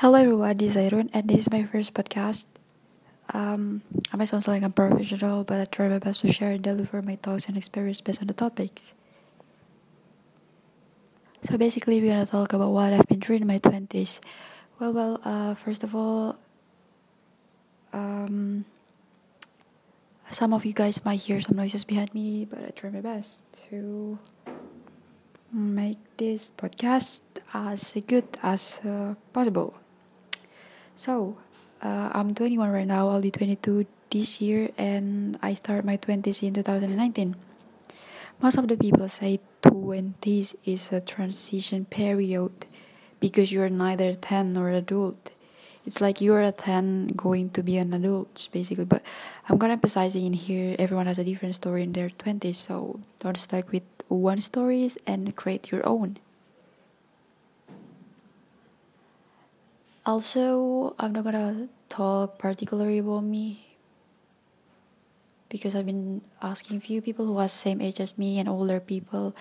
Hello everyone, this is Irun and this is my first podcast. Um, I might sound like I'm professional, but I try my best to share and deliver my thoughts and experience based on the topics. So basically, we're gonna talk about what I've been through in my twenties. Well, well, uh, first of all, um, some of you guys might hear some noises behind me, but I try my best to make this podcast as good as uh, possible. So, uh, I'm 21 right now. I'll be 22 this year, and I start my 20s in 2019. Most of the people say 20s is a transition period because you're neither 10 nor adult. It's like you're a 10 going to be an adult, basically. But I'm gonna emphasizing in here everyone has a different story in their 20s, so don't stuck with one stories and create your own. Also, I'm not gonna talk particularly about me because I've been asking a few people who are the same age as me and older people,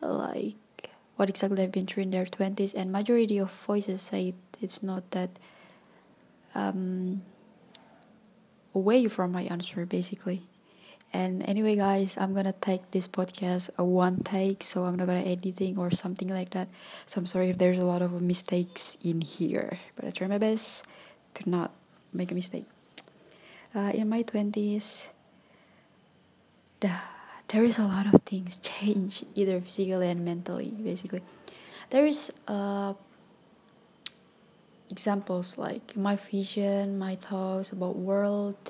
like what exactly they've been through in their twenties, and majority of voices say it's not that um, away from my answer, basically. And anyway, guys, I'm gonna take this podcast a one take, so I'm not gonna editing or something like that. So I'm sorry if there's a lot of mistakes in here, but I try my best to not make a mistake. Uh, in my twenties, the, there is a lot of things change, either physically and mentally. Basically, there is uh, examples like my vision, my thoughts about world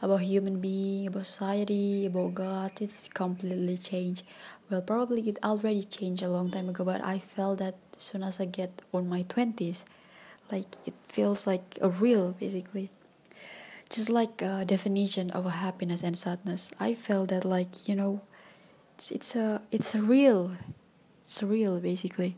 about human being, about society, about God. It's completely changed. Well, probably it already changed a long time ago, but I felt that as soon as I get on my twenties, like it feels like a real, basically. Just like a definition of happiness and sadness, I felt that like you know, it's it's a it's a real, it's real basically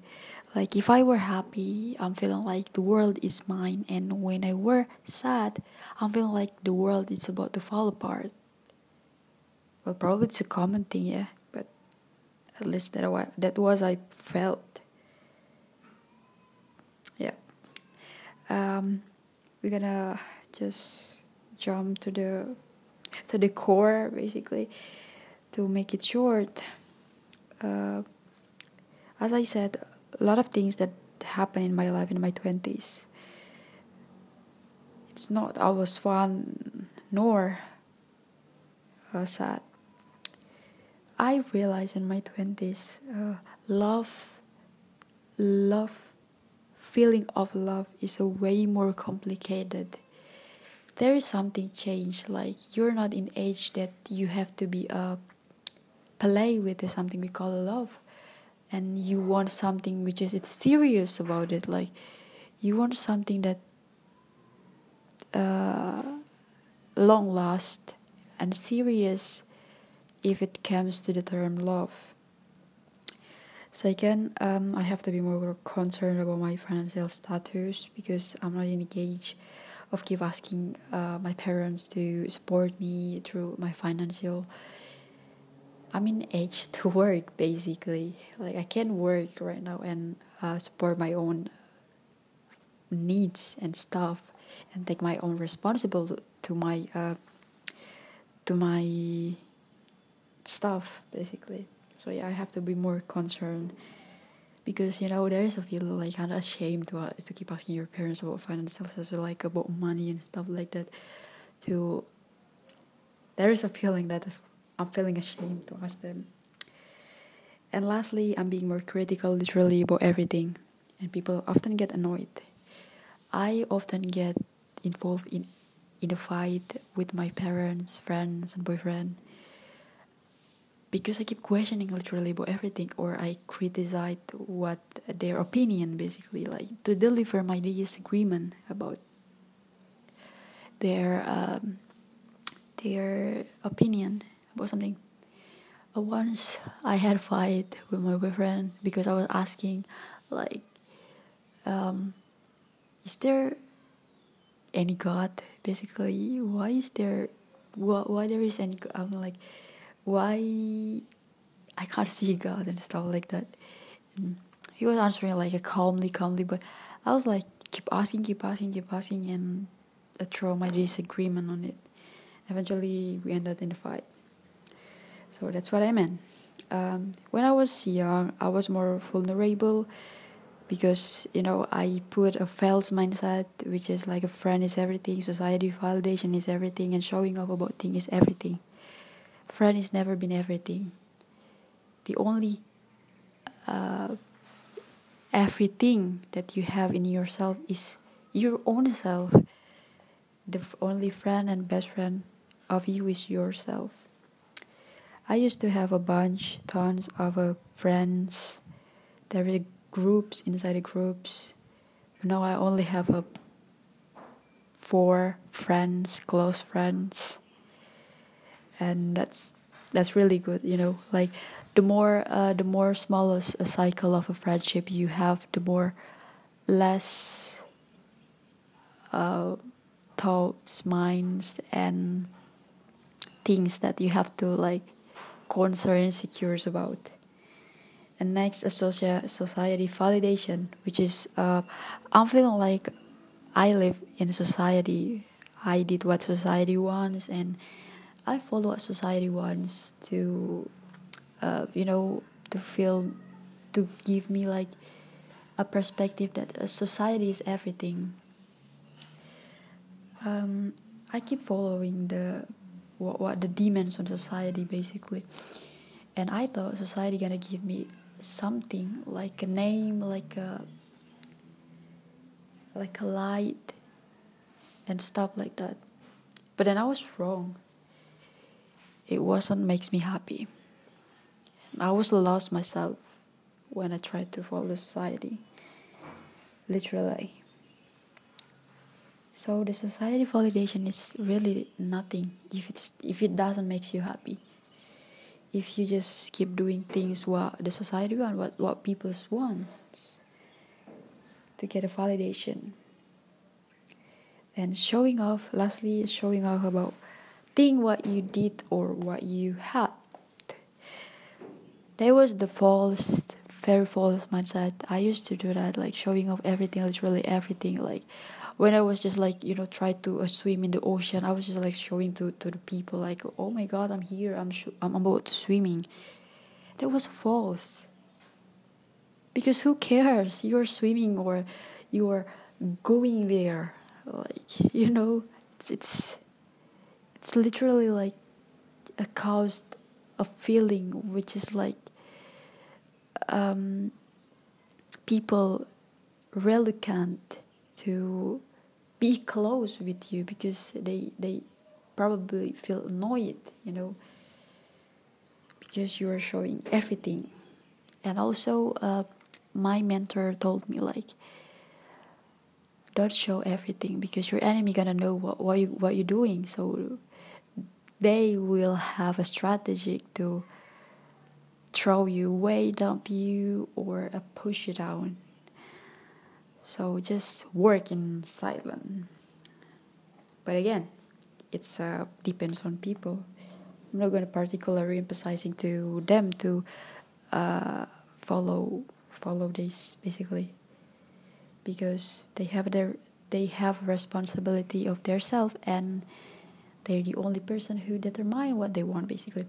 like if I were happy, I'm feeling like the world is mine, and when I were sad, I'm feeling like the world is about to fall apart. Well, probably it's a common thing, yeah, but at least that was that was I felt. Yeah. Um, we're gonna just jump to the to the core basically to make it short. Uh, as I said a lot of things that happen in my life in my 20s. It's not always fun nor uh, sad. I realized in my 20s, uh, love, love, feeling of love is a way more complicated. There is something changed, like you're not in age that you have to be a uh, play with something we call love and you want something which is it's serious about it like you want something that uh, long last and serious if it comes to the term love. Second um, i have to be more concerned about my financial status because i'm not in the age of keep asking uh, my parents to support me through my financial I'm in age to work basically. Like I can work right now and uh, support my own needs and stuff, and take my own responsible to my uh, to my stuff basically. So yeah, I have to be more concerned because you know there is a feeling like kind of ashamed to uh, to keep asking your parents about finances or like about money and stuff like that. To there is a feeling that I'm feeling ashamed to ask them. And lastly, I'm being more critical literally about everything, and people often get annoyed. I often get involved in in a fight with my parents, friends, and boyfriend because I keep questioning literally about everything, or I criticize what their opinion basically like to deliver my disagreement about their um, their opinion about something. Uh, once I had a fight with my boyfriend because I was asking, like, um, is there any God? Basically, why is there, why, why there is any? I'm like, why I can't see God and stuff like that. And he was answering like a calmly, calmly, but I was like, keep asking, keep asking, keep asking, and I throw my disagreement on it. Eventually, we ended in a fight. So that's what I meant. Um, when I was young, I was more vulnerable because you know I put a false mindset, which is like a friend is everything, society validation is everything, and showing off about things is everything. Friend has never been everything. The only uh, everything that you have in yourself is your own self. The only friend and best friend of you is yourself. I used to have a bunch, tons of uh, friends. There were groups inside the groups. Now I only have a four friends, close friends, and that's that's really good. You know, like the more uh, the more smallest a cycle of a friendship you have, the more less uh, thoughts, minds, and things that you have to like concerned insecures about. And next, a society validation, which is uh, I'm feeling like I live in a society. I did what society wants, and I follow what society wants to, uh, you know, to feel, to give me like a perspective that a society is everything. Um, I keep following the what, what the demands on society basically. And i thought society gonna give me something like a name like a like a light and stuff like that. But then i was wrong. It wasn't makes me happy. And i was lost myself when i tried to follow society. Literally so the society validation is really nothing if it's if it doesn't makes you happy. If you just keep doing things what the society want, what what people want to get a validation. And showing off, lastly, is showing off about thing what you did or what you had. That was the false, very false mindset. I used to do that, like showing off everything, literally everything, like when I was just like you know try to uh, swim in the ocean, I was just like showing to to the people like, oh my God, I'm here, I'm sh- I'm about swimming. That was false. Because who cares? You're swimming or you're going there, like you know, it's it's it's literally like a caused a feeling which is like um, people reluctant to be close with you because they they probably feel annoyed you know because you are showing everything. And also uh, my mentor told me like don't show everything because your enemy gonna know what, what you what you're doing. So they will have a strategy to throw you away dump you or uh, push you down so just work in silence. But again, it's uh, depends on people. I'm not going to particularly emphasizing to them to uh, follow follow this basically because they have their they have responsibility of their self and they're the only person who determine what they want basically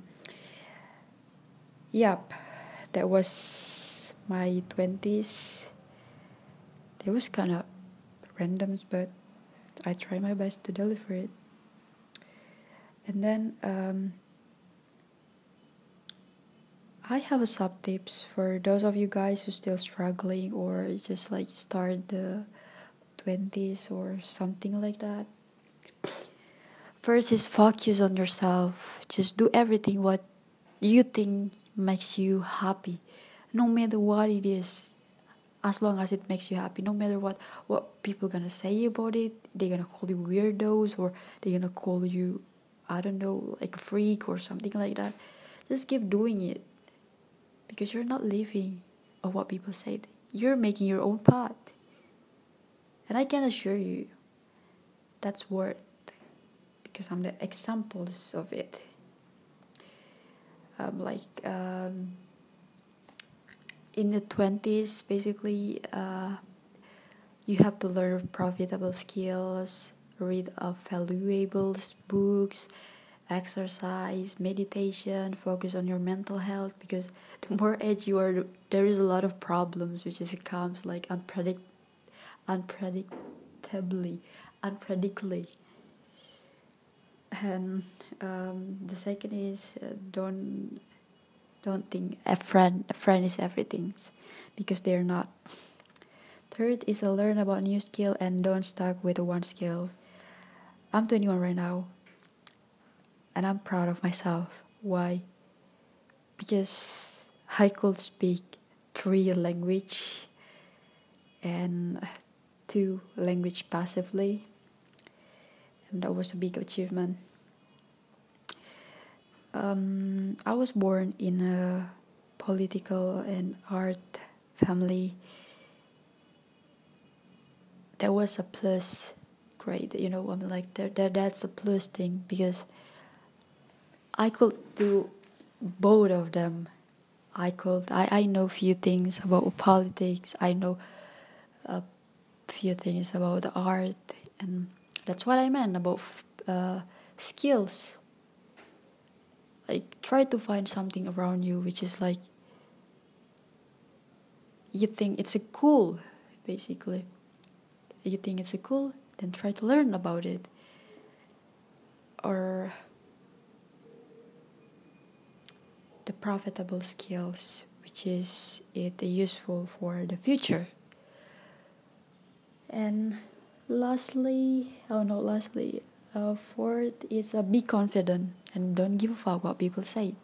yep that was my 20s it was kind of randoms, but I try my best to deliver it. And then um, I have a sub tips for those of you guys who still struggling or just like start the 20s or something like that. First is focus on yourself. Just do everything what you think makes you happy. No matter what it is, as long as it makes you happy. No matter what what people gonna say about it they're gonna call you weirdos or they're gonna call you i don't know like a freak or something like that. Just keep doing it because you're not living of what people say. You're making your own path. And i can assure you that's worth because i'm the examples of it. Um, like um, in the 20s basically uh, you have to learn profitable skills read valuable books exercise meditation focus on your mental health because the more age you are there is a lot of problems which is comes like unpredict unpredictably unpredictably. And um, the second is uh, don't don't think a friend a friend is everything because they're not. Third is to learn about new skill and don't stuck with one skill. I'm 21 right now and i'm proud of myself. Why? Because i could speak three language and two language passively. And that was a big achievement um, I was born in a political and art family. That was a plus grade, you know. I'm like that. That that's a plus thing because I could do both of them. I could. I I know few things about politics. I know a few things about the art, and that's what I meant about uh, skills like try to find something around you which is like you think it's a cool basically. You think it's a cool then try to learn about it. Or the profitable skills which is it useful for the future. And lastly oh no lastly uh, fourth is uh, be confident and don't give a fuck what people say.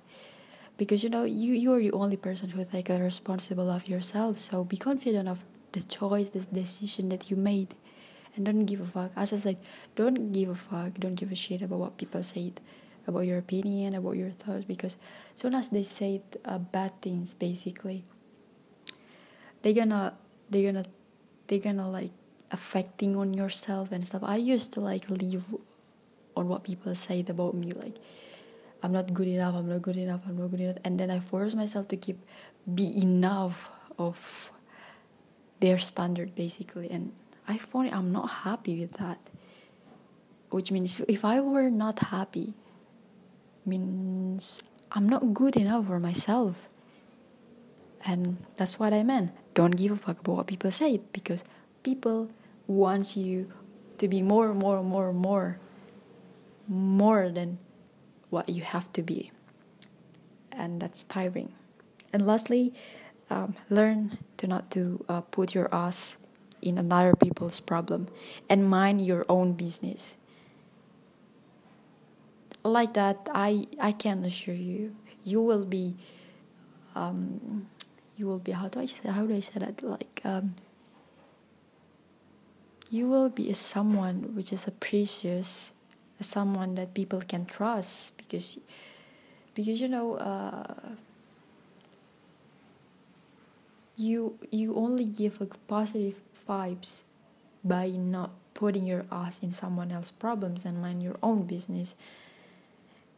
Because you know you you are the only person who take a responsible of yourself. So be confident of the choice the decision that you made. And don't give a fuck. As i said don't give a fuck. Don't give a shit about what people say about your opinion about your thoughts. Because as soon as they say uh, bad things basically they're gonna they're gonna they're gonna like affecting on yourself and stuff. I used to like leave on what people say about me like i'm not good enough i'm not good enough i'm not good enough. And then i force myself to keep be enough of their standard basically. And i found i'm not happy with that which means if i were not happy means i'm not good enough for myself. And that's what i meant. Don't give a fuck about what people say because people want you to be more more more more more than what you have to be. And that's tiring. And lastly, um, learn to not to uh, put your ass in another people's problem and mind your own business. Like that, I I can assure you, you will be, um, you will be how do I say how do I say that like um, you will be someone which is a precious someone that people can trust because because you know uh, you you only give a positive vibes by not putting your ass in someone else's problems and mind your own business.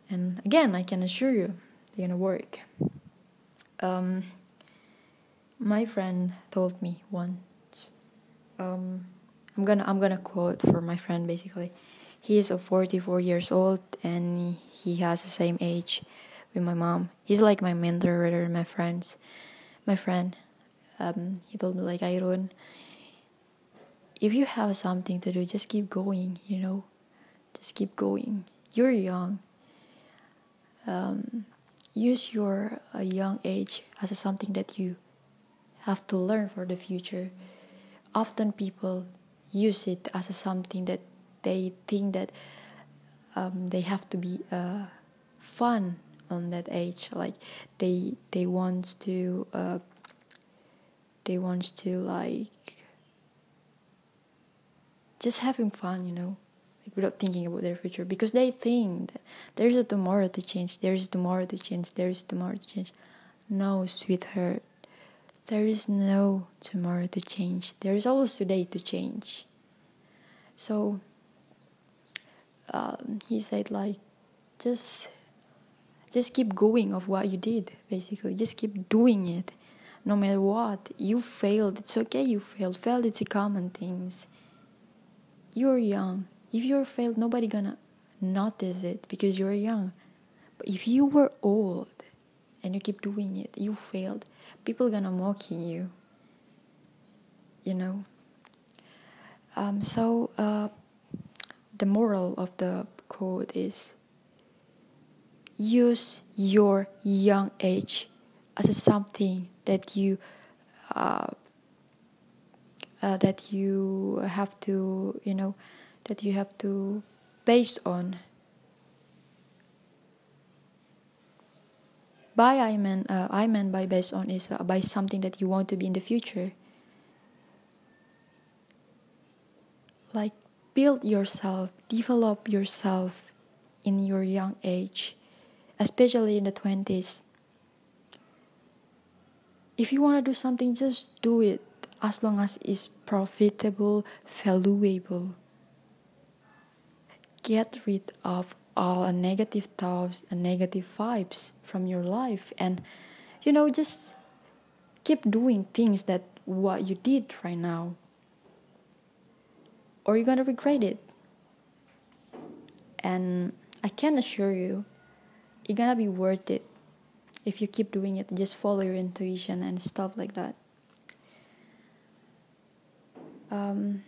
And again i can assure you they're gonna work. Um, my friend told me once um, i'm gonna i'm gonna quote for my friend basically he is 44 years old and he has the same age with my mom. He's like my mentor rather than my friends. My friend, um, he told me like Iron, if you have something to do, just keep going. You know, just keep going. You're young. Um, use your uh, young age as something that you have to learn for the future. Often people use it as something that they think that um, they have to be uh, fun on that age. Like they they want to uh, they want to like just having fun you know like without thinking about their future. Because they think that there's a tomorrow to change there's a tomorrow to change there's a tomorrow to change. No sweetheart. There is no tomorrow to change. There is always today to change. So um, he said like just just keep going of what you did basically just keep doing it no matter what. You failed. It's okay. You failed. Failed. It's a common things. You're young. If you're failed, nobody gonna notice it because you're young. But if you were old and you keep doing it, you failed. People gonna mocking you. You know. Um, so uh, the moral of the quote is use your young age as something that you uh, uh, that you have to you know that you have to base on. By I mean uh, I mean by based on is uh, by something that you want to be in the future. Like build yourself develop yourself in your young age especially in the 20s. If you want to do something, just do it as long as it's profitable, valuable. Get rid of all negative thoughts and negative vibes from your life and you know just keep doing things that what you did right now or you're gonna regret it. And i can assure you it's gonna be worth it if you keep doing it. Just follow your intuition and stuff like that. Um,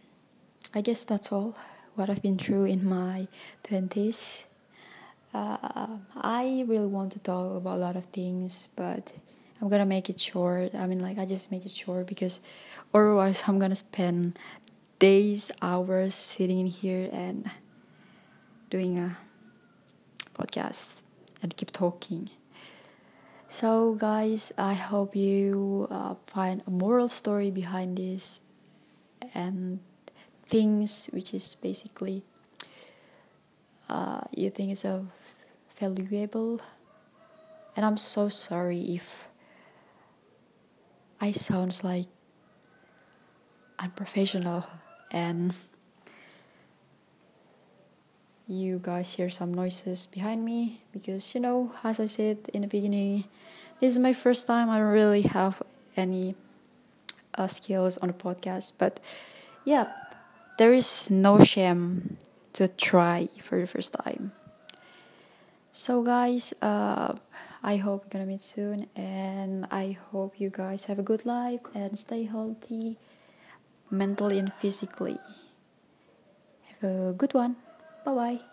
i guess that's all what i've been through in my 20s uh, i really want to talk about a lot of things but i'm gonna make it short. I mean like i just make it short because otherwise i'm gonna spend days hours sitting here and doing a podcast and keep talking. So, guys, I hope you uh, find a moral story behind this and things which is basically uh, you think is a valuable. And I'm so sorry if I sounds like unprofessional and you guys hear some noises behind me because you know as i said in the beginning this is my first time. I don't really have any uh, skills on the podcast but yeah there is no shame to try for the first time. So guys uh, i hope we're gonna meet soon and i hope you guys have a good life and stay healthy mentally and physically have a good one Bye bye.